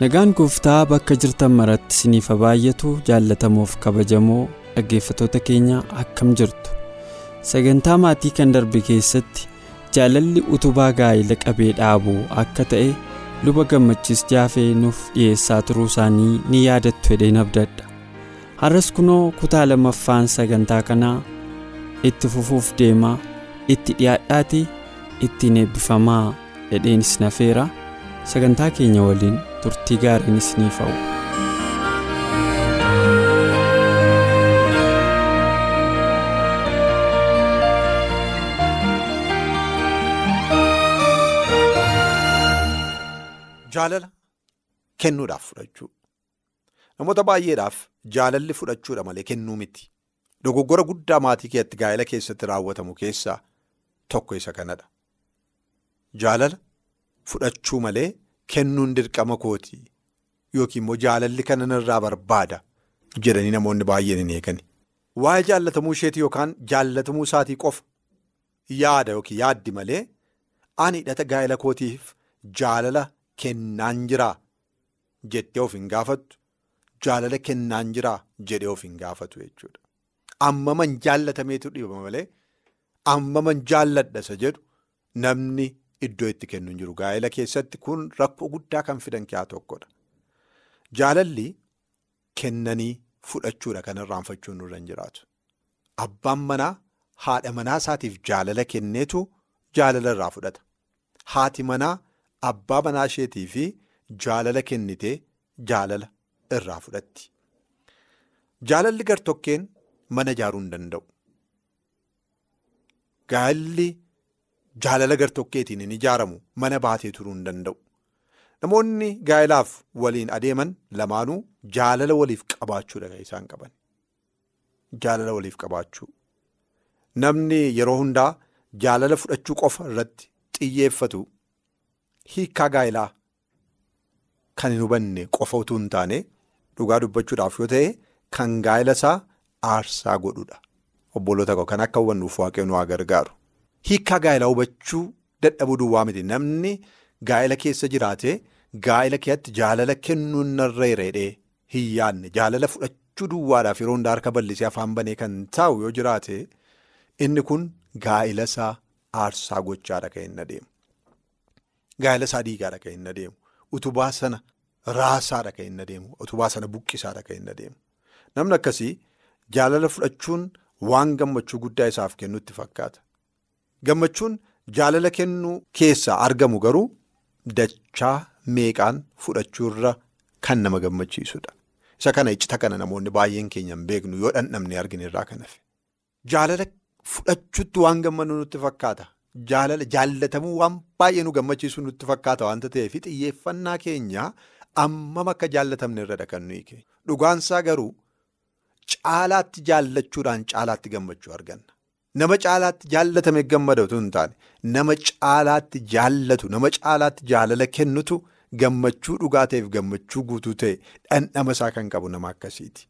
Nagaan gooftaa bakka jirtan maratti isiniif haa baay'atu jaallatamoof kabajamoo dhaggeeffattoota keenya akkam jirtu. Sagantaa maatii kan darbe keessatti jaalalli utubaa gaa'ela qabee dhaabuu akka ta'e luba gammachiis jaafee nuuf dhiyeessaa turuu isaanii ni yaadattu hedheen abdadha. Har'as kunoo kutaa lammaffaan sagantaa kanaa itti fufuuf deemaa itti dhiyaadhaatii ittiin eebbifamaa hedheenis nafeera sagantaa keenya waliin. Turtii gaariin isiniif hawwu. Jaalala kennuudhaaf fudhachuu namoota baay'eedhaaf jaalalli fudhachuudha malee kennuu miti dogoggora guddaa maatii keessatti gaa'ela keessatti raawwatamu keessaa tokko isa kanadha. Jaalala fudhachuu malee. Kennuun dirqama kooti yookiin immoo jaalalli kana irraa barbaada jedhanii namoonni baay'een hin eegani. Waa'ee jaallatamuu isheetii yookaan jaallatamuu isaatii qofa yaada yookiin yaaddi malee ani hidhata gaa'ela kootiif jaalala kennaan jiraa jettee of hin gaafattu jaalala kennaan jiraa jedhee of hin gaafatu jechuudha. Ammaman jaallatameetu dhibama malee ammaman jaalladha isa jedhu namni. Iddoo itti kennu hin jiru gaa'ela keessatti kun rakkoo guddaa kan fidan keessaa tokkodha. Jaalalli kennanii fudhachuudha kan irraanfachuun nurra hin jiraatu. Abbaan manaa haadha manaa isaatiif jaalala kenneetu jaalala irraa fudhata. Haati manaa abbaa manaa isheetii fi jaalala kennitee jaalala irraa fudhatti. Jaalalli gartokkeen mana ijaaruu hin danda'u. Gaa'elli. Jaalala gartokkeetiin hin ijaaramu mana baatee turuu hin danda'u. Namoonni gaa'elaaf waliin adeeman lamaanuu jaalala waliif qabaachuudha kan isaan qaban. Jaalala waliif qabaachuu. Namni yeroo hundaa jaalala fudhachuu qofa irratti xiyyeeffatu hiikaa gaa'elaa kan hin hubanne qofa utuu hin taane dhugaa dubbachuudhaaf yoo ta'e kan gaa'ela isaa aarsaa godhudha. Obboloota kan akka hubannuuf waaqayyoon haa gargaaru. Hiikaa gaa'elaa hubachuu dadhabuu duwwaa miti namni gaa'ela keessa jiraate gaa'ela keessatti jaalala kennuun narra hiriidhee hin yaadne jaalala fudhachuu duwwaadhaaf yeroo hundaa harka bal'isee afaan banee kan taa'u yoo jiraate inni kun gaa'ela isaa aarsaa gochaadha kan hin adeemu. Gaa'ela isaa diigaadha kan hin adeemu. Utubaa sana raasaadha kan hin adeemu. Utubaa sana buqqisaadha kan hin adeemu. Namni akkasii jaalala fudhachuun waan gammachuu guddaa isaaf kennutti fakkaata. Gammachuun jaalala kennuu keessaa argamu garuu dachaa meeqaan fudhachuurra kan nama gammachiisudha. Isa kana iccita kana namoonni baay'een keenya hin beeknu yoo dhandhamne arginu irraa kan hafe. Jaalala fudhachuutti waan gammannu nutti fakkaata. Jaalala jaallatamuu waan baay'ee nu gammachiisu nutti fakkaata waanta ta'eef xiyyeeffannaa keenya ammam akka jaallatamne irradha kan nuyi kennu. Dhugaansaa garuu caalaatti jaallachuudhaan caalaatti gammachuu arganna. Nama caalaatti jaallatame gammadatu hin taane nama caalaatti jaallatu nama caalaatti jaalala kennutu gammachuu dhugaa ta'eef gammachuu guutuu ta'e dhandhama isaa kan qabu nama akkasiiti.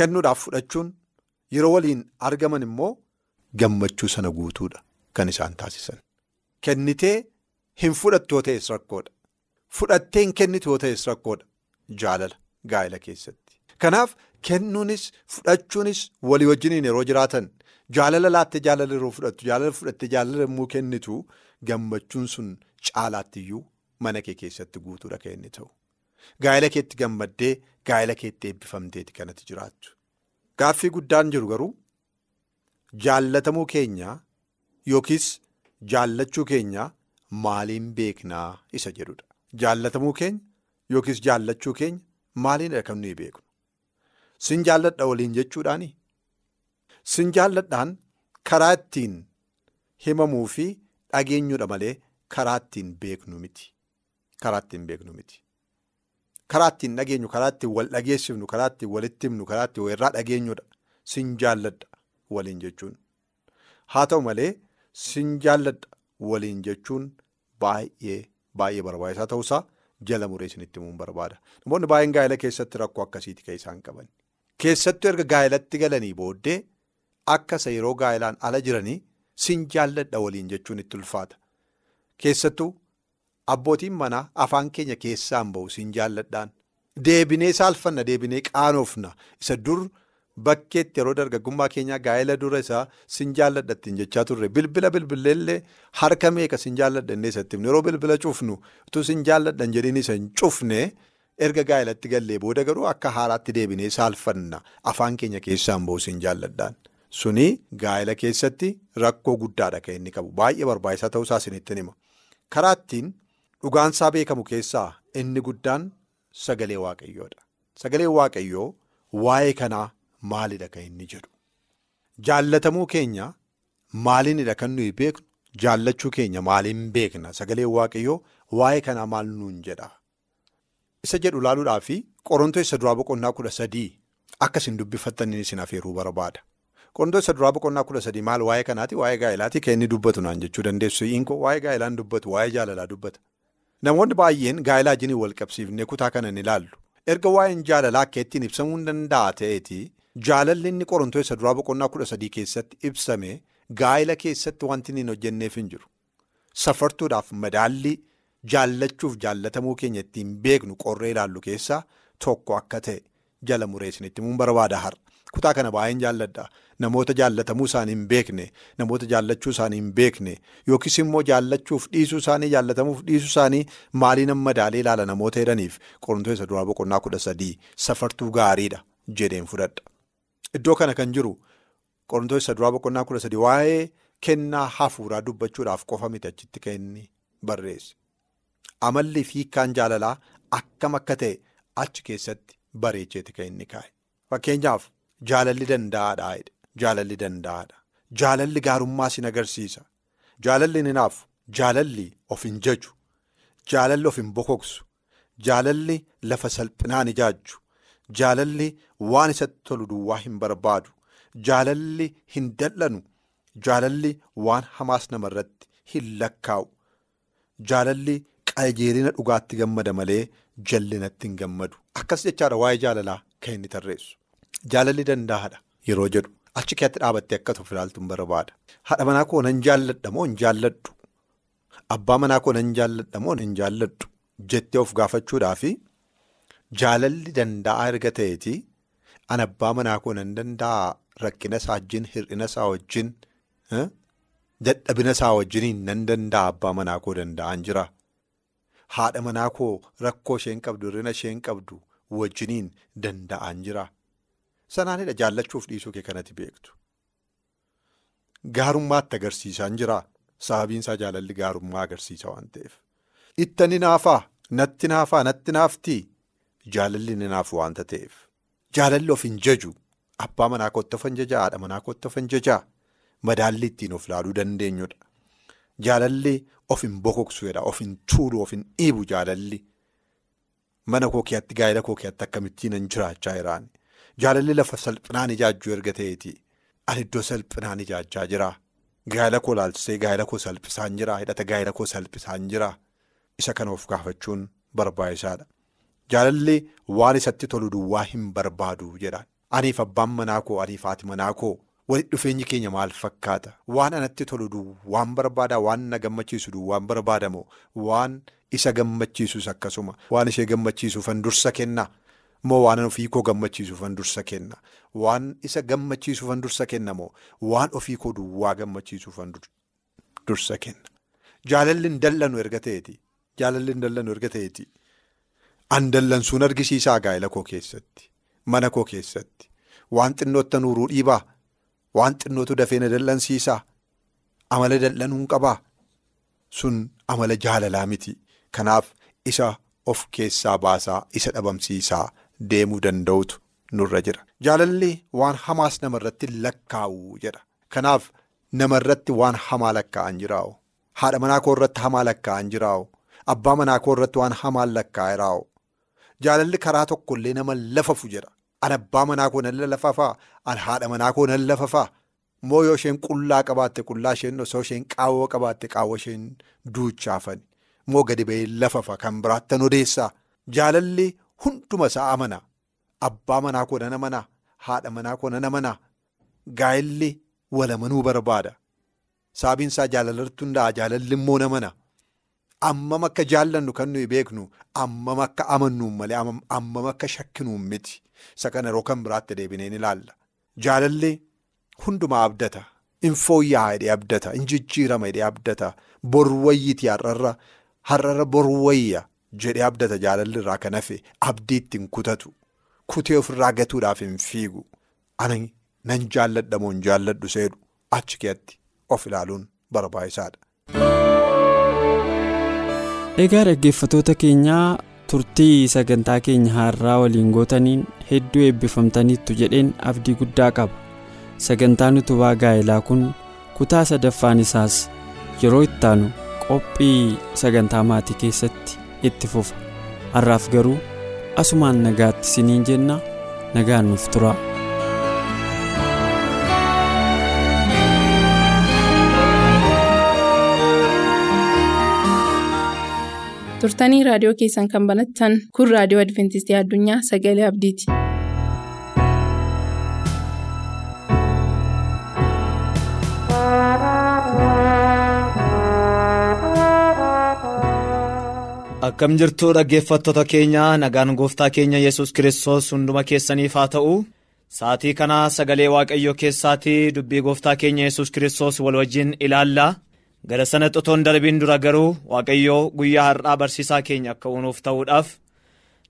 Kennuudhaaf fudhachuun yeroo waliin argaman immoo gammachuu sana guutuudha kan isaan taasisan. Kennitee hin fudhattoo ta'es rakkoodha. Fudhattee hin kennitoo ta'es rakkoodha jaalala gaa'ela keessatti. Kanaaf kennuunis fudhachuunis walii wajjiniin yeroo jiraatan. Jaalala laattee jaalala yeroo fudhattu jaalala fudhattee jaalala yommuu kennitu gammachuun sun caalaattiyyuu mana kee keessatti guutuudha kan inni ta'u. Gaa'ela keetti gammaddee gaa'ela keetti eebbifamteeti kanatti jiraattu. Gaaffii guddaan jiru garuu jaallatamuu keenyaa yookiis jaallachuu keenyaa maaliin beeknaa isa jedhudha. Jaallatamuu keenya yookiis jaallachuu keenya maaliinidha kan nuyi beeknu. sin jaalladha waliin jechuudhaani. Sin jaalladhaan karaa ittiin himamuu fi dhageenyudha malee karaa ittiin beeknu miti. Karaa ittiin beeknu miti. Karaa ittiin dhageenyu, karaa ittiin wal dhageessifnu, karaa ittiin walitti himnu, karaa ittiin walirraa dhageenyudha. Sin jaalladha waliin jechuun. Haa ta'u malee sin jaalladha waliin jechuun baay'ee baay'ee barbaachisaa ta'uusaa jala muree isinitti himuun barbaada. Namoonni baay'een gaa'ela keessatti rakkoo akkasiiti kan isaan qaban. Keessattuu erga gaa'elatti galanii booddee akkasa yeroo gaa'elaan ala jiranii sin jaalladha waliin jechuun itti ulfaata. Keessattuu abbootiin manaa afaan keenya keessaan bahu sin jaalladhaan. Deebinee saalfanna deebinee qaanoofna isa dur bakkeetti yeroo dargaggummaa keenyaa gaa'ela dura isaa sin jaalladha ittiin jechaa turre bilbila bilbileellee harka meeqa sin jaalladha innee isatti yeroo bilbila cufnu utuu sin jaalladhan jedhiin isa hin cufne erga gaa'elatti gallee booda garuu akka haaraatti deebinee saalfanna afaan keenya keessaan bahu sin jaalladhaan. Suni gaa'ela keessatti rakkoo guddaadha kan inni qabu baay'ee barbaachisaa ta'uusaa isinitti hima. Karaa ittiin dhugaansaa beekamu keessaa inni guddaan sagalee waaqayyoodha. Sagaleen waaqayyoo waa'ee kanaa maalidha kan inni jedhu? Jaallatamuu keenya maaliinidha kan nuyi beeknu? Jaallachuu keenya maaliin beekna? Sagaleen waaqayyoo waa'ee kanaa maal nuun jedha? Isa jedhu ilaaluudhaa fi Qorontoos isa duraa boqonnaa kudha sadii akka isin dubbifattaniin isin afeeruu barbaada. Qorontoos isa duraa boqonnaa kudha sadii maal waa'ee kanaati? Waa'ee gaa'elaati kan inni dubbatu naan jechuu dandeessu. Hinkoo waa'ee gaa'elaan dubbatu, waa'ee jaalalaa dubbata. Namoonni baay'een gaa'elaa jiniin wal qabsiifnee kutaa kana ni ilaallu. Erga waa'een jaalalaa akka ittiin ibsamuu hin danda'a ta'eeti jaalalli inni Qorontoos isa duraa boqonnaa kudha sadii keessatti ibsame gaa'ela keessatti wanti inni hin hojjenneef hin jiru. Safartuudhaaf madaalli jaallachuuf jaallatamuu keenya ittiin beeknu qorree ilaallu keessaa tokko akka ta'e jala muree isinitti himuun barbaada har'a. Kutaa kana baay'een jaalladha. Namoota jaallatamuu isaanii hin beekne, namoota jaallachuu isaanii hin beekne yookiis immoo jaallachuuf dhiisuu isaanii jaallatamuuf dhiisuu isaanii maaliin amma madaalee ilaala namoota jedhaniif Qorontoos isa duraa boqonnaa kudha sadii safartuu gaariidha jedheen fudhadha. Iddoo kana kan jiru Qorontoos isa duraa boqonnaa kudha sadii waa'ee kennaa hafuuraa dubbachuudhaaf qofa miti achitti kan inni barreesse. Amalli fi hiikkaan jaalalaa akkam akka ta'e achi keessatti bareecheeti kan inni kaa'e. Fakkeenyaaf jaalalli danda'aadha. Jaalalli danda'aadha. Jaalalli gaarummaa sin agarsiisa. Jaalalli ni naafu. Jaalalli of hin jaju. Jaalalli of hin bokoksu. Jaalalli lafa salphinaan ijaajju. Jaalalli waan isatti tolu duwwaa hin barbaadu. Jaalalli hin dal'anu. Jaalalli waan hamaas namarratti hin lakkaa'u. Jaalalli qajeelina dhugaatti gammada malee jallinatti hin gammadu. Akkas jechaadha waa'ee jaalalaa kan inni tarreessu. Jaalalli danda'aadha yeroo jedhu achi keessatti dhaabattee akka tuuf ilaaltu hin barbaada. Haadha manaa koo nan jaalladha moo hin jaalladhu? Abbaa manaa koo nan jaalladha moo hin jaalladhu? Jettee of gaafachuudhaafi jaalalli danda'aa erga ta'eeti an abbaa manaa koo nan danda'a rakkina isaa wajjin hir'ina isaa wajjin dadhabina isaa wajjiniin nan danda'a abbaa manaa koo danda'an jira. Haadha manaa koo rakkoo isheen qabdu hir'ina isheen qabdu wajjiniin danda'an jira. Sanaanidha jaallachuuf dhiisuu kee kanatti beektu. Gaarummaatti agarsiisaan jira. Sababiin isaa jaalalli gaarummaa agarsiisa waan ta'eef. Itta ni naafaa, natti naafaa, natti naaftii jaalalli ni naafu waanta ta'eef. Jaalalli of hin jaju. Abbaa manaa kootti of hin jajaa, haadha manaa kootti of hin jajaa. Madaalli ittiin of ilaaluu dandeenyudha. Jaalalli of hin bokoksuudha. Of hin tuulu, of hin dhiibu jaalalli. Mana koo keessatti gaa'ela koo keessatti akkamittiin hin jiraachaa jiraani. Jaalalli lafa salphinaan ijaajjuu erga ta'eeti. Ani iddoo salphinaan ijaajjaa jira. Gaa'ela koo laalchisee gaa'ela koo salphisaan jira. Hidhata gaa'ela koo salphisaan jira. Isa kana of gaafachuun barbaachisaadha. Jaalalli waan isatti tolu duwwaa hin barbaadu jedhaan. Aniif abbaan manaa koo, aniif haati manaa koo walitti dhufeenyi keenya maal fakkaata? Waan anatti tolu duwwaan barbaada, waan na gammachiisu duwwaan barbaadamoo waan isa gammachiisus akkasuma waan ishee gammachiisuufan dursa kenna. Moo waan ofii koo gammachiisuufan dursa kenna. Waan isa gammachiisuufan dursa kenna moo waan ofii koo duwwaa gammachiisuufan dursa kenna. Jaalalli hin dallanu erga ta'eeti. Jaalalli hin dallanu erga ta'eeti. An dallansuun argisiisaa gaa'ela koo keessatti. Mana koo keessatti. Waan xinnoottan uruu dhiibaa. Waan xinnootu dafee na dallansiisaa. Amala dallanuun qabaa. Sun amala jaalalaa miti. Kanaaf isa of keessaa baasaa isa dhabamsiisaa deemuu danda'utu nurra jira. Jaalalli waan hamaas namarratti lakkaa'u jedha. Kanaaf namarratti waan hamaa lakkaa'an jiraa'u. Haadha manaa koo irratti hamaa lakkaa'an jiraa'u. Abbaa manaa koo irratti waan hamaan lakkaa'eraa'u. Jaalalli karaa tokkollee nama lafafu jedha. An abbaa manaa koo nan lafafaa? An haadha manaa koo nan lafafaa? Moo yoo isheen qullaa qabaatte qullaa isheen osoo isheen qaawwa qabaatte qaawwa isheen duuchaafani. Moo gadi ba'ee lafafa kan biraattan odeessaa. Jaalalli hunduma isaa amana. Abbaa manaa koo nan amanaa? Haadha manaa koo nan amanaa? Gaa'elli walamanuu barbaada. Sababiin isaa jaalalarratti hundaa'a. Jaalalli immoo namana. Ammam akka jaallannu kan nuyi beeknu ammam akka amannuun malee ammam akka shakkinuun miti. Isa kana yeroo kan biraatti deebineen ilaalla. Jaalalli hundumaa abdata. In fooyya'aa hidhee abdata. In jijjiirama hidhee abdata. Borwayyiiti har'arra har'arra borwayya jedhee abdata jaalalli irraa kan hafe abdii ittiin kutatu. Kutee ofirraa gatuudhaaf hin fiigu. Ani nan jaalladha moo hin jaalladhu seedhu achi keetti of ilaaluun barbaachisaadha. Egaa dhaggeeffatoota keenyaa turtii sagantaa keenya har'aa waliin gootaniin hedduu eebbifamtaniittu jedheen abdii guddaa qaba. Sagantaan utubaa gaa'elaa kun kutaa sadaffaan isaas yeroo ittaanu qophii sagantaa maatii keessatti itti fufa. Har'aaf garuu asumaan nagaatti siniin jenna nagaan nuuf tura. turtanii raadiyoo keessan kan banattan kun raadiyoo adventistii addunyaa sagalee abdiiti. Akkam jirtu dhaggeeffattoota keenya nagaan gooftaa keenya yesus kiristoos hunduma keessaniif haa ta'u sa'atii kana sagalee waaqayyoo keessaatii dubbii gooftaa keenya yesus kiristoos wal wajjin ilaalla. gara sana xotoon darbiin dura garuu waaqayyoo guyyaa har'aa barsiisaa keenya akka uunuuf ta'uudhaaf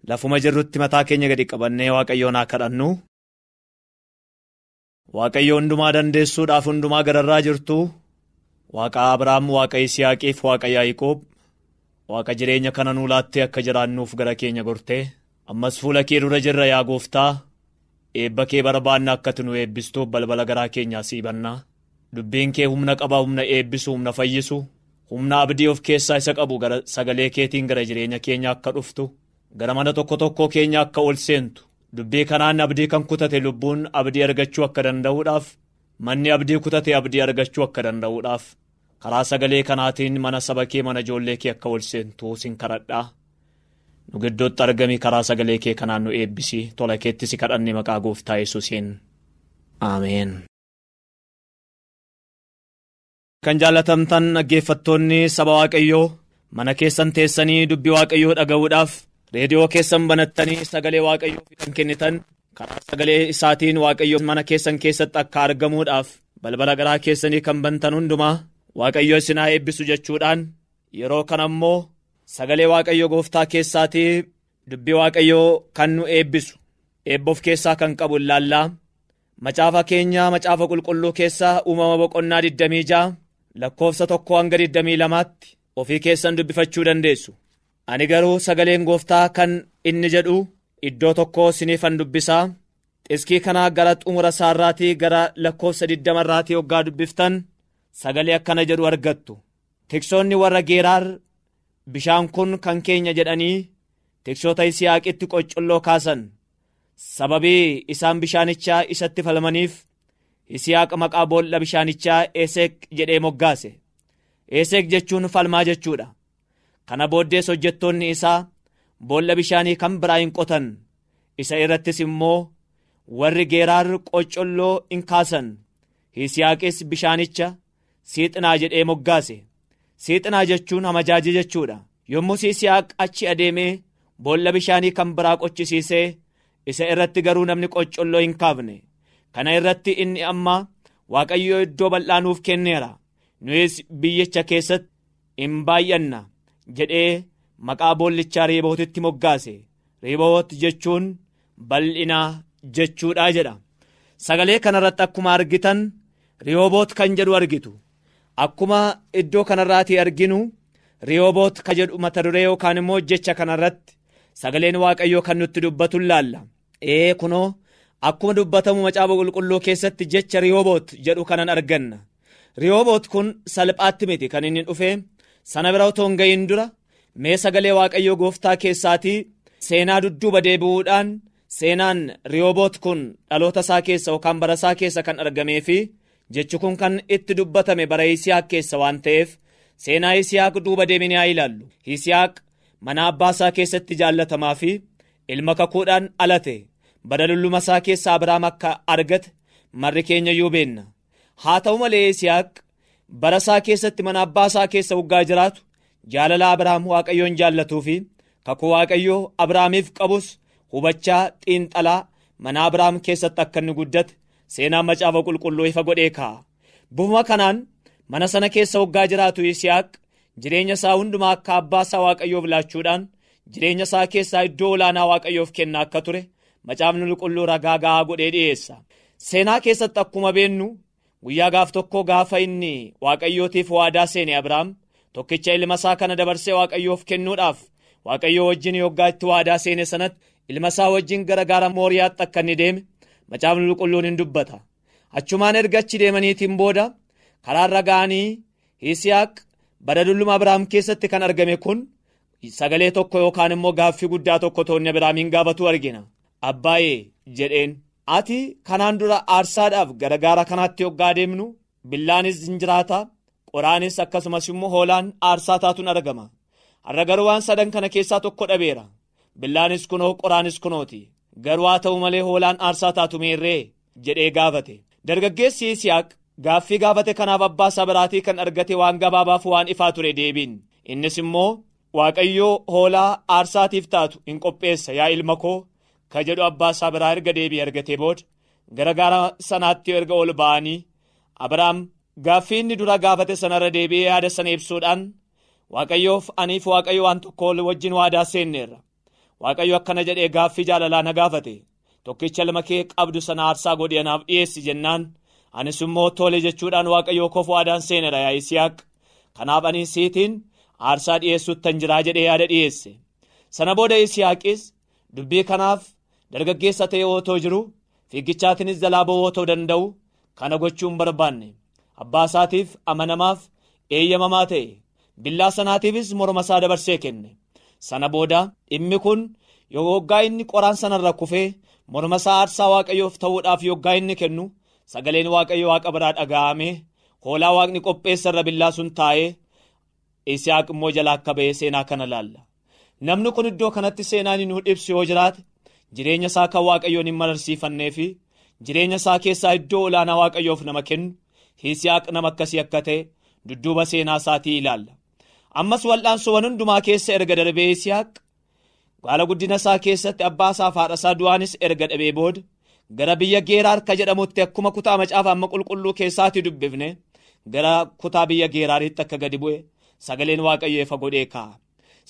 lafuma jirrutti mataa keenya gadi qabannee waaqayyoon haa kadhannu. waaqayyo hundumaa dandeessuudhaaf hundumaa gararraa jirtu waaqa abrahaam waaqa yisihaaqiif waaqa yaaqoob waaqa jireenya kana nuu laattee akka jiraannuuf gara keenya gortee ammas fuula kee dura jirra yaa gooftaa eebba kee barbaanna akkati nu eebbistuuf balbala garaa keenyaa siibannaa. dubbiin kee humna qaba humna eebbisu humna fayyisu humna abdii of keessaa isa qabu gara sagalee keetiin gara jireenya keenya akka dhuftu gara mana tokko tokkoo keenya akka ol seentu dubbii kanaan abdii kan kutate lubbuun abdii argachuu akka danda'uudhaaf manni abdii kutate abdii argachuu akka danda'uudhaaf karaa sagalee kanaatiin mana saba kee mana ijoollee kee akka ol seentu sin kadhadhaa. Nu gidduutti argami karaa sagalee kee kanaan nu eebbisi. Tola keetti si kadhanne maqaa gooftaa yesuusiin. Aameen. kan jaalatamtan dhaggeeffattoonni saba waaqayyoo mana keessan teessanii dubbii waaqayyoo dhaga'uudhaaf reediyoo keessan banattanii sagalee waaqayyoo kan kennitan karaa sagalee isaatiin waaqayyoo mana keessan keessatti akka argamuudhaaf balbala garaa keessanii kan bantan hundumaa waaqayyoo isin haa eebbisu jechuudhaan yeroo kana ammoo sagalee waaqayyoo gooftaa keessaatii dubbii waaqayyoo kan nu eebbisu eebbof keessaa kan qabu ilaallaa macaafa keenya macaafa qulqulluu keessaa uumama boqonnaa 26 lakkoofsa tokko hanga 22tti ofii keessan dubbifachuu dandeessu. Ani garuu sagaleen gooftaa kan inni jedhu iddoo tokko siniifan dubbisaa xiskii kanaa gara xumura isaarraatii gara lakkoofsa 20 irraatii hoggaa dubbiftan sagalee akkana jedhu argattu. Tiksoonni warra geeraar bishaan kun kan keenya jedhanii tiksoota yisihaaqitti qoccolloo kaasan. Sababii isaan bishaanichaa isatti falmaniif yisihaaq maqaa boolla bishaanichaa eeseek jedhee moggaase. Eeseek jechuun falmaa jechuudha. Kana booddees hojjettoonni isaa boolla bishaanii kan biraa hin qotan. Isa irrattis immoo warri geeraar qoccolloo in kaasan. Yisihaaqis bishaanicha siixinaa jedhee moggaase. Siixinaa jechuun amajaajii jechuudha. Yommus yisihaaq achi adeemee boolla bishaanii kan biraa qochisiisee isa irratti garuu namni qoccolloo hin kaafne. Kana irratti inni amma waaqayyoo iddoo bal'aa nuuf kenneera. Nuyis biyyicha keessatti in baay'anna jedhee maqaa boollichaa reebootitti moggaase. Reeboot jechuun bal'inaa jechuudha jedha. Sagalee kanarratti akkuma argitan rihooboot kan jedhu argitu akkuma iddoo kanarraatii arginu rihooboot ka jedhu mata duree yookaan immoo jecha kanarratti sagaleen waaqayyoo kan nutti dubbatu laalla? Ee kunoo akkuma dubbatamu macaafa qulqulluu keessatti jecha riyooboot jedhu kanan arganna. Riyooboot kun salphaatti miti. Kan inni dhufe sana bira otoo hin gahin dura mee sagalee waaqayyoo gooftaa keessaatii seenaa dudduuba deebi'uudhaan seenaan riyooboot kun dhaloota isaa keessa yookaan bara isaa keessa kan argamee fi jechi kun kan itti dubbatame bara Yisihaaq keessa waan ta'eef seenaa Yisihaaq duuba deemnee haa ilaallu. Yisihaaq mana abbaa isaa keessatti jaallatamaa fi ilma kakuudhaan alate bara dulluma isaa keessa Abiraam akka argate marri keenya iyyuu beenna. Haa ta'u malee Yisihaaq bara isaa keessatti mana abbaa isaa keessa waggaa jiraatu jaalala Abiraam waaqayyoon jaallatuu fi kakuu waaqayyoo Abiraamiif qabus hubachaa xiinxalaa mana Abiraam keessatti akka inni guddate seenaan macaafa qulqulluu ifa godhee kaa'a. Bufuma kanaan mana sana keessa waggaa jiraatu Yisihaaq jireenya isaa hundumaa akka abbaa isaa waaqayyoof laachuudhaan jireenya isaa keessaa iddoo olaanaa waaqayyoof kennaa akka ture macaafni qulqulluu ragaa ga'aa godhee dhiyeessa. Seenaa keessatti akkuma beennu guyyaa gaaf tokko gaafa inni waaqayyootiif waadaa seene Abiraam tokkicha ilma isaa kana dabarsee waaqayyoof kennuudhaaf waaqayyoo wajjin yoggaa itti waadaa seene sanatti ilma isaa wajjin gara gaara mooriyaatti akka inni deeme macaafni qulqulluun hin dubbata. Achumaan erga achi deemaniitiin booda karaarra ga'anii Yisihaaq bara dulluma Abiraam keessatti kan argame kun sagalee tokko yookaan immoo gaaffii guddaa tokko toonni Abiraamiin gaafatu argina. Abbaayee jedheen. Ati kanaan dura aarsaadhaaf gara gaara kanaatti yoggaa deemnu billaanis hin jiraata qoraanis akkasumas immoo hoolaan aarsaa taatuun argama. Har'a garuu waan sadan kana keessaa tokko dhabeera. Billaanis kunoo qoraanis kunooti garuu haa ta'u malee hoolaan aarsaa taatu meerree? Jedhee gaafate. Dargaggeessi Yisihaaq gaaffii gaafate kanaaf abbaa isaa biraatii kan argate waan gabaabaaf waan ifaa ture deebiin. Innis immoo waaqayyoo hoolaa aarsaatiif taatu hin qopheessa yaa ilma koo ka jedhu abbaa isaa biraa erga deebii argatee booda. Gara gaara sanaatti erga ol ba'anii Abiraam gaaffii inni dura gaafate sanarra deebi'ee yaada sana ibsuudhaan waaqayyoof aniif waaqayyo waan tokko wajjin waadaa seenneerra waaqayyo akkana jedhee gaaffii jaalalaa na gaafate tokkicha ilma kee qabdu sana aarsaa godhee anaaf dhiyeessi jennaan. Anis immoo tole jechuudhaan waaqayyoo koof waadaan seenera yaa Yisihaaq. Kanaaf ani siitiin aarsaa dhiyeessuuttan jiraa jedhee yaada dhiyeesse. Sana booda Yisihaaqis dubbii kanaaf dargaggeessa ta'e otoo jiru fiigichaatinis jalaa ba'uu otoo danda'u kana gochuu hin barbaanne. Abbaa isaatiif amanamaaf eeyyamamaa ta'e billaa sanaatiifis morma isaa dabarsee kenne sana booda dhimmi kun yoggaa inni qoraan sanarra kufee morma isaa aarsaa waaqayyoof ta'uudhaaf yoggaa inni kennu sagaleen waaqayyo waaqa biraa dhaga'ame hoolaa waaqni qopheessarra billaa sun taa'ee Yisihaaq immoo jalaa akka ba'ee seenaa kana laalla. Namni kun iddoo kanatti seenaan nu ibsu yoo jiraate jireenya isaa kan waaqayyoon hin mararsiifannee fi jireenya isaa keessaa iddoo olaanaa waaqayyoof nama kennu Yisihaaq nama akkasii akka ta'e dudduuba seenaa isaatii ilaalla ammas wal'aansoowwan hundumaa keessa erga darbee Yisihaaq gaala guddina isaa keessatti abbaa isaa haadha isaa du'aanis erga dhabee booda gara biyya geeraar akka jedhamutti akkuma kutaa macaafa amma qulqulluu keessaatii dubbifne gara kutaa biyya geeraaritti akka gadi bu'e sagaleen waaqayyoo ifa godhee kaa'a.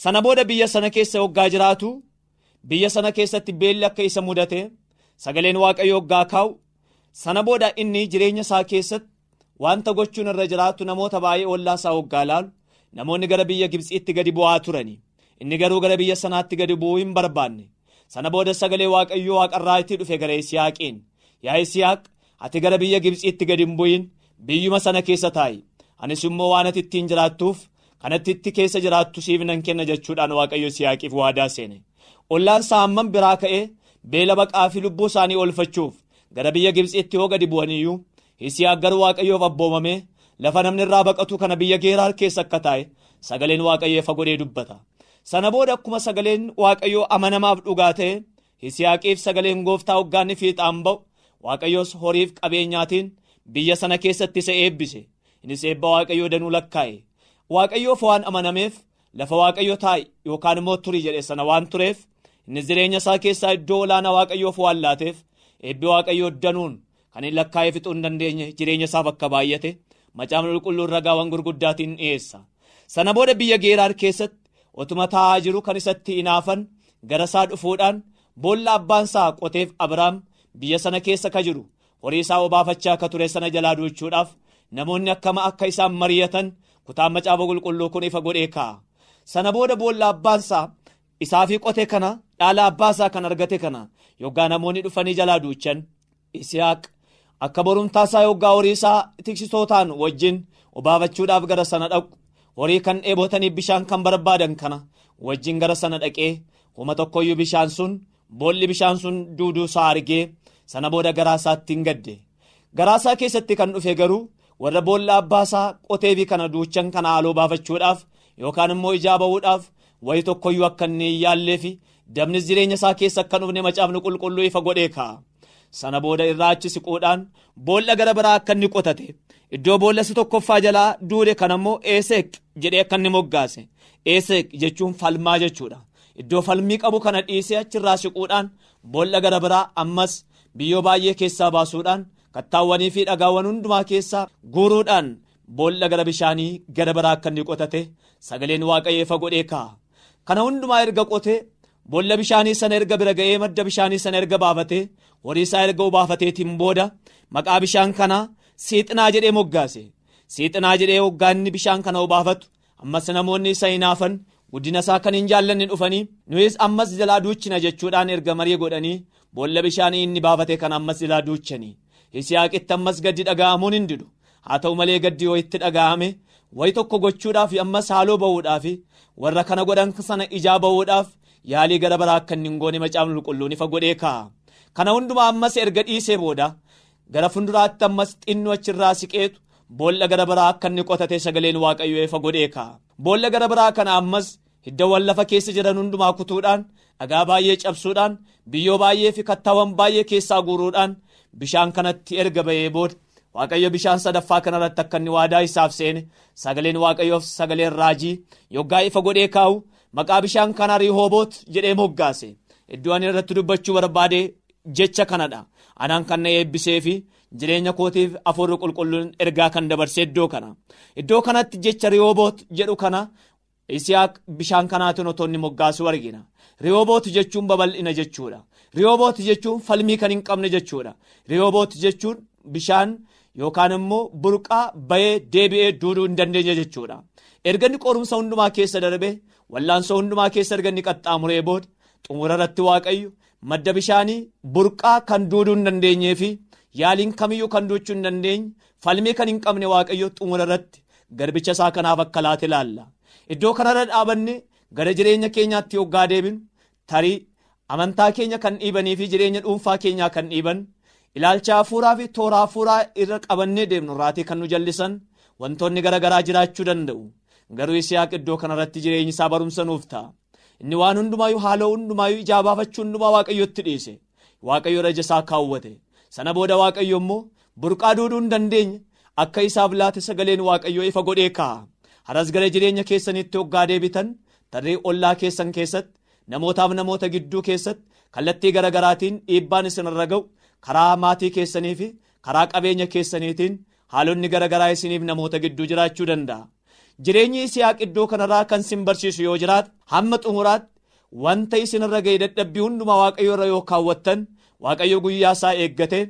Sana booda biyya sana keessa hoggaa jiraatu biyya sana keessatti beelli akka isa mudate sagaleen waaqayyoo hoggaa kaa'u sana booda inni jireenya isaa keessatti wanta gochuun irra jiraatu namoota baay'ee ollaa isaa hoggaa laalu namoonni gara biyya Gibxiitti gadi bu'aa turani. Inni garuu gara biyya sanaatti gadi bu'uu hin barbaanne. sana booda sagalee waaqayyoo waaqarraa itti dhufe gara Yisihaaqiin yaa Yisihaaq ati gara biyya Gibxiitti gadi hin bu'in. Biyyuma sana keessa taa'i. Anis immoo waan ati ittiin jiraattuuf kanatti itti keessa jiraattu siif nan kenna jechuudhaan waaqayyo Yisihaaqiif waadaa seene. Ollaan isaa hammam biraa ka'ee beela baqaa fi lubbuu isaanii oolfachuuf gara biyya Gibxiitti yoo gadi bu'aniyyuu Yisihaaq garuu waaqayyoof abboomame lafa namni irraa baqatu kana biyya geeraar keessa akka taa'e sagaleen waaqayyoo ifa godhee dubbata. sana booda akkuma sagaleen waaqayyoo amanamaaf dhugaa ta'e Yisihaaqiif sagaleen gooftaa hoggaanni fiixaan ba'u waaqayyoos horiif qabeenyaatiin biyya sana keessatti isa eebbise. Innis eebba waaqayyoo danuu lakkaa'e. Waaqayyoof waan amanameef lafa waaqayyo taa'i yookaan immoo turii jedhe sana waan tureef innis jireenya isaa keessaa iddoo olaanaa waaqayyoof waan laateef eebbi waaqayyoo danuun kan hin lakkaa'ee fixuu hin dandeenye jireenya isaaf akka baay'ate macaafni qulqulluun ragaawwan gurguddaatiin dhiyeessa. Sana booda biyya geeraar keessatti otuma taa'aa jiru kan isatti hinaafan gara isaa dhufuudhaan boolla abbaan isaa qoteef Abiraam biyya sana keessa ka jiru. Horii isaa obaafachaa akka ture sana jalaa duuchuudhaaf namoonni akkama akka isaan mari'atan kutaan macaafa qulqulluu kun ifa godhee kaa'a. Sana booda boolla abbaan isaa isaafii qote kana dhaala abbaasaa kan argate kana yoggaa namoonni dhufanii jalaa duuchan. Isihaaq akka borumtaasaa yoggaa horii isaa tiksitootaan wajjin obaafachuudhaaf gara sana dhaqu horii kan dheebotaniif bishaan kan barbaadan kana wajjin gara sana dhaqee homa tokkoyyuu bishaan sun boolli bishaan sun duuduu isaa argee sana booda garaasaatti hin gadde garaasaa keessatti kan dhufe garuu warra boolla abbaasaa qoteefi kana duuchan kana haaloo baafachuudhaaf yookaan immoo ijaa ba'uudhaaf wayi tokkoyyuu akka inni hin yaalleefi dabnis jireenya isaa keessa akka dhufne macaafni qulqulluu ifa godhee kaa'a. Sana booda irraa achi siquudhaan boolla gara biraa akka inni qotate. Iddoo boolla si tokkoffaa jalaa duude kan ammoo eeseek jedhee akka inni moggaase. Eeseek jechuun falmaa jechuudha. Iddoo falmii qabu kana dhiisee achirraa siquudhaan boolla gara biraa ammas biyyoo baay'ee keessaa baasuudhaan kattaawwanii fi dhagaawwan hundumaa keessaa guuruudhaan boolla gara bishaanii gara biraa akka inni qotate sagaleen waaqayyoo ifa godhee kaa'a kana hundumaa erga qotee boolla bishaanii sana erga bira ga'ee madda bishaanii sana erga baafatee horii isaa erga obaafateetiin booda maqaa bishaan kanaa siixinaa jedhee moggaase. Siixinaa jedhee hoggaanni bishaan kana obaafatu ammas namoonni isa hinaafan guddina isaa kan hin jaallanne dhufanii nuyis ammas jalaa duuchina jechuudhaan erga marii godhanii boolla bishaanii inni baafate kan ammas jalaa duuchanii. Yisihaaqitti ammas gaddi dhaga'amuun hin didu. Haa ta'u malee gaddi yoo itti dhaga'ame wayi tokko gochuudhaaf ammas haaloo ba'uudhaaf warra kana godhan sana ijaa ba'uudhaaf yaalii gara biraa akka inni hin goone macaafni qulqulluun ifa godhee kaa'a kana hundumaa ammas erga dhiisee booda gara fuulduraatti ammas xinnoo achirraa siqeetu boolla gara biraa akka inni qotate sagaleen waaqayyoo ifa godhee kaa'a boolla gara biraa kana ammas hiddawwan lafa keessa jiran hundumaa kutuudhaan dhagaa baay'ee cabsuudhaan biyyoo baay'ee fi kattaawwan baay'ee keessaa guuruudhaan bishaan kanatti erga ba'ee booda waaqayyo bishaan sadaffaa kanarratti akka inni waadaa isaaf seene. Sagaleen waaqayyoof sagaleen raajii yoggaa ifa godhee kaa'u maqaa bishaan kanaa riihooboot jedhee moggaase. Iddoo ani irratti dubbachuu barbaade jecha kanadha. Anaan kan na eebbisee fi jireenya kootiif afurri qulqulluun ergaa kan dabarse iddoo kana. Iddoo kanatti jecha riihooboot jedhu kana isiyaaq bishaan kanaatiin otoo inni moggaasuu argina. Riihooboot jechuun babal'ina jechuudha. Riihooboot jechuun falmii kan hin qabne jechuudha. Riihooboot jechuun bishaan yookaan immoo burqaa bayee deebi'ee duuduu hin dandeenye jechuudha. Erga inni qorumsa hundumaa keessa darbe wallaansoo hundumaa keessa erga inni qaxxaamuree booda xumura irratti waaqayyo madda bishaanii burqaa kan duuduu hin dandeenyee fi yaaliin kamiyyuu kan duuchuu hin dandeenye falmii kan hin qabne waaqayyo xumura irratti garbicha isaa kanaaf akka laate ilaalla. Iddoo kanarra dhaabanne gara jireenya keenyaatti hoggaa deebinu tarii amantaa keenya kan dhiibanii fi jireenya dhuunfaa keenyaa kan dhiiban ilaalcha hafuuraa fi toora hafuuraa irra qabannee deemnu irraatii kan nu jallisan wantoonni garaagaraa jiraachuu danda'u garuu isiyaaq iddoo kanarratti jireenyi isaa barumsa nuuf ta'a. Inni waan hundumaayyuu haaloo hundumaayyuu ijaa baafachuu hundumaa waaqayyotti dhiise. Waaqayyo raja isaa kaawwate. Sana booda waaqayyo immoo burqaa duuduu hin dandeenye akka isaaf laate sagaleen waaqayyoo ifa godhee kaa'a. Haras gara jireenya keessanitti hoggaa deebitan tarree ollaa keessan keessatti namootaaf namoota gidduu keessatti kallattii garaagaraatiin dhiibbaan isinirra ga'u karaa maatii keessanii fi karaa qabeenya keessaniitiin haalonni garaagaraa isiniif namoota gidduu jiraachuu danda'a. Jireenyi isiyaaq iddoo kanarraa kan isin barsiisu yoo jiraate hamma xumuraatti wanta isinirra ga'e dadhabbii hundumaa waaqayyo irra yoo kaawwattan waaqayyo guyyaa isaa eeggate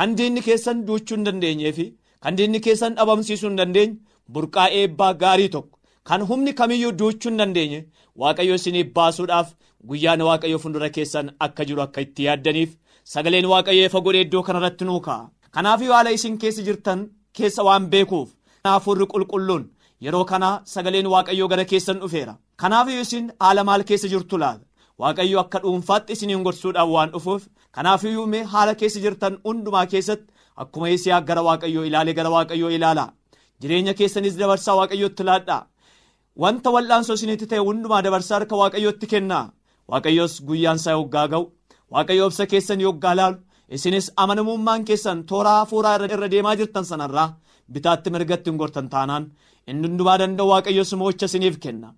kan diinni keessan duuchuu hin dandeenyee fi kan diinni keessan dhabamsiisuu hin dandeenye burqaa eebbaa gaarii tokko kan humni kamiyyuu duuchuu hin dandeenye waaqayyo isiniif baasuudhaaf guyyaan waaqayyo fuuldura keessan akka jiru akka itti yaaddaniif sagaleen waaqayyo ifa godhee iddoo kanarratti nuu kaa'a kanaaf haala isin keessa jirtan keessa waan beekuuf hafuurri qulqulluun yeroo kana sagaleen waaqayyoo gara keessan dhufeera. Kanaaf isin haala maal keessa jirtu laata? Waaqayyo akka dhuunfaatti isiniin gorsuudhaan waan dhufuuf kanaaf mee haala keessa jirtan hundumaa keessatti akkuma isiyaaq gara waaqayyoo ilaale gara waaqayyoo ilaala jireenya keessanis dabarsaa waaqayyootti laadhaa. Wanta wal'aansoo isinitti ta'e hundumaa dabarsaa harka waaqayyootti kennaa. Waaqayyoos guyyaan yoggaa ga'u. Waaqayyo obsa keessan yoggaa laalu. Isinis amanamummaan keessan toora hafuuraa irra deemaa jirtan sanarraa bitaatti mirgatti hin gortan taanaan inni hundumaa danda'u waaqayyo simoocha isiniif kenna.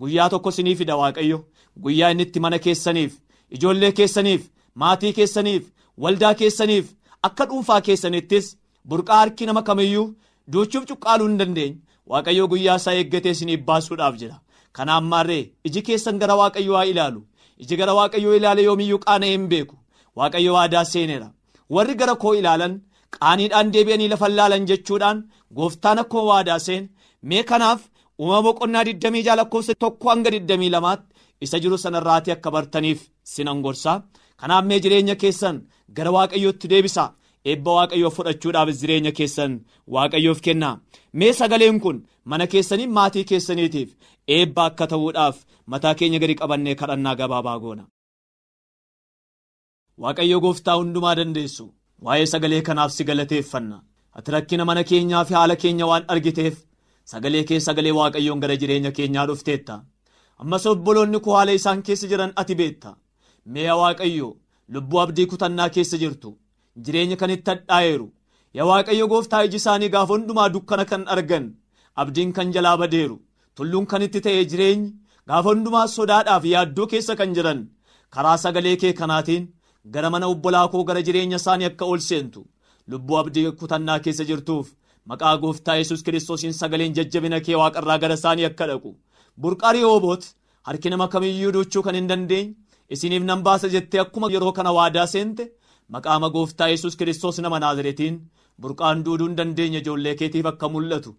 Guyyaa tokko isinii fida waaqayyo guyyaa inni itti mana keessaniif ijoollee keessaniif maatii keessaniif waldaa keessaniif akka dhuunfaa keessanittis burqaa harki nama kamiyyuu duuchuuf cuqqaaluu hin dandeenye waaqayyo guyyaa isaa eeggatee isiniif baasuudhaaf jira. Kanaaf maarree iji keessan gara waaqayyo haa ilaalu. Iji gara waaqayyoo ilaale yoomiyyuu qaana'ee hin beeku. Waaqayyo waadaa seeneera. Warri gara koo ilaalan qaaniidhaan deebi'anii lafa ilaalan jechuudhaan gooftaan akkuma waadaa seene mee kanaaf uumama boqonnaa 26 lakkoofsa tokko hanga 22tti isa jiru sanarraatii akka bartaniif sinan gorsaa kanaaf mee jireenya keessan gara waaqayyootti deebisaa eebba waaqayyoo fudhachuudhaaf jireenya keessan waaqayyoof kennaa mee sagaleen kun mana keessanii maatii keessaniitiif eebba akka ta'uudhaaf mataa keenya gadi qabannee kadhannaa gabaabaa goona. waaqayyo gooftaa hundumaa dandeessu waa'ee sagalee kanaaf si galateeffanna. Ati rakkina mana keenyaa fi haala keenya waan argiteef sagalee kee sagalee waaqayyoon gara jireenya keenyaa dhufteetta. Ammas obboloonni koo haala isaan keessa jiran ati beetta mee waaqayyo lubbuu abdii kutannaa keessa jirtu jireenya kan itti hadhaa'eeru yaa waaqayyo gooftaa iji isaanii gaafa hundumaa dukkana kan argan abdiin kan jalaa badeeru. Tulluun kan itti ta'e jireenyi gaafa hundumaa sodaadhaaf yaaddoo keessa kan jiran karaa sagalee kee kanaatiin gara mana obbolaa koo gara jireenya isaanii akka ol seentu lubbuu abdii kutannaa keessa jirtuuf maqaa gooftaa yesus kiristoosiin sagaleen jajjabina kee waaqarraa gara isaanii akka dhaqu. Burqarii hooboot harki nama kamiyyuu duuchuu kan hin dandeenye isiniif nan baasa jettee akkuma yeroo kana waadaa seente maqaama gooftaa yesus kiristoos nama naaziretiin burqaan duuduu hin dandeenye ijoollee keetiif akka mul'atu.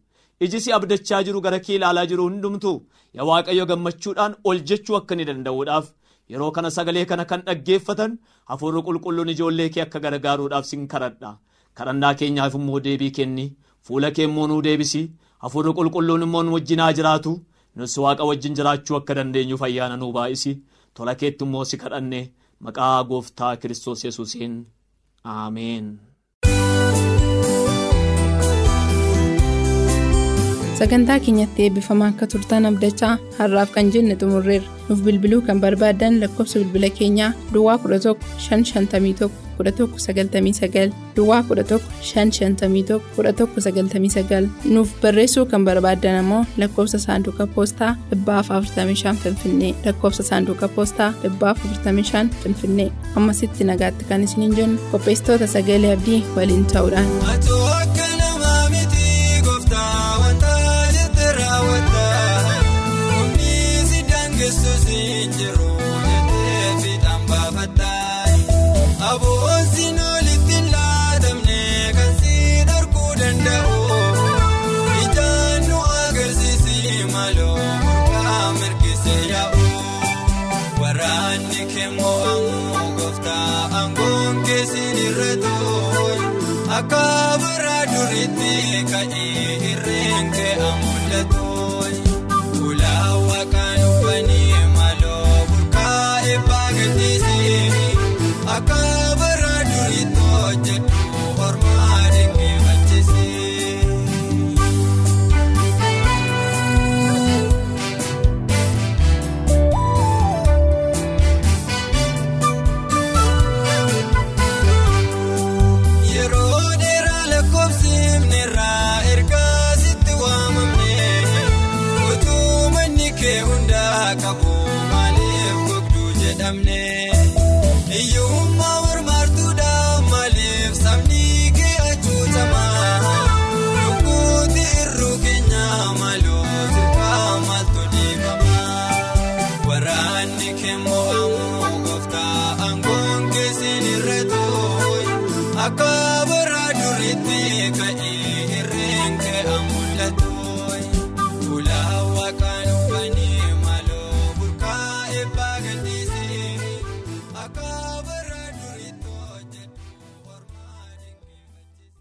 Iji si abdachaa jiru gara kee ilaalaa jiru hundumtu yaa waaqayyo gammachuudhaan ol jechuu akka ni danda'uudhaaf yeroo kana sagalee kana kan dhaggeeffatan hafuurri qulqulluun ijoollee kee akka gargaaruudhaaf sin kadhadha. Kadhannaa keenyaaf immoo deebii kenni fuula kee immoo nuu deebisi hafuurri qulqulluun immoo nu wajjin haa jiraatu nus waaqa wajjin jiraachuu akka dandeenyuuf ayyaana nuu baay'isi. Tola keetti immoo si kadhanne maqaa gooftaa kiristoos yesuusiin. Aameen. Sagantaa keenyatti eebbifamaa akka turtan abdachaa har'aaf kan jenne xumurreerra. Nuuf bilbiluu kan barbaadan lakkoofsa bilbila keenyaa duwwaa 11 551 1199 duwwaa 11 551 1199 nuuf barreessuu kan barbaadan ammoo lakkoofsa saanduqa poostaa 45 finfinnee lakkoofsa saanduqa poostaa 45 finfinnee. Ammasitti nagaatti kan isiniin jennu qopheessitoota sagalee abdii waliin ta'uudhaan. Aboosiin